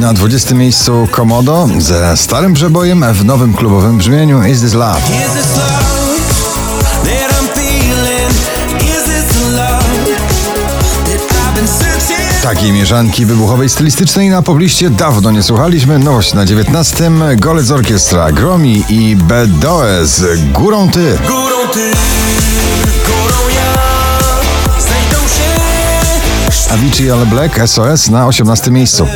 Na 20 miejscu Komodo ze starym przebojem w nowym klubowym brzmieniu Is This Love. Takiej mieszanki wybuchowej stylistycznej na pobliście dawno nie słuchaliśmy. Nowość na 19. Golec Orkiestra, Gromi i Bedoe z Górą Ty. Górą ty, górą ja, znajdą się Avicii Ale Black SOS na 18 miejscu.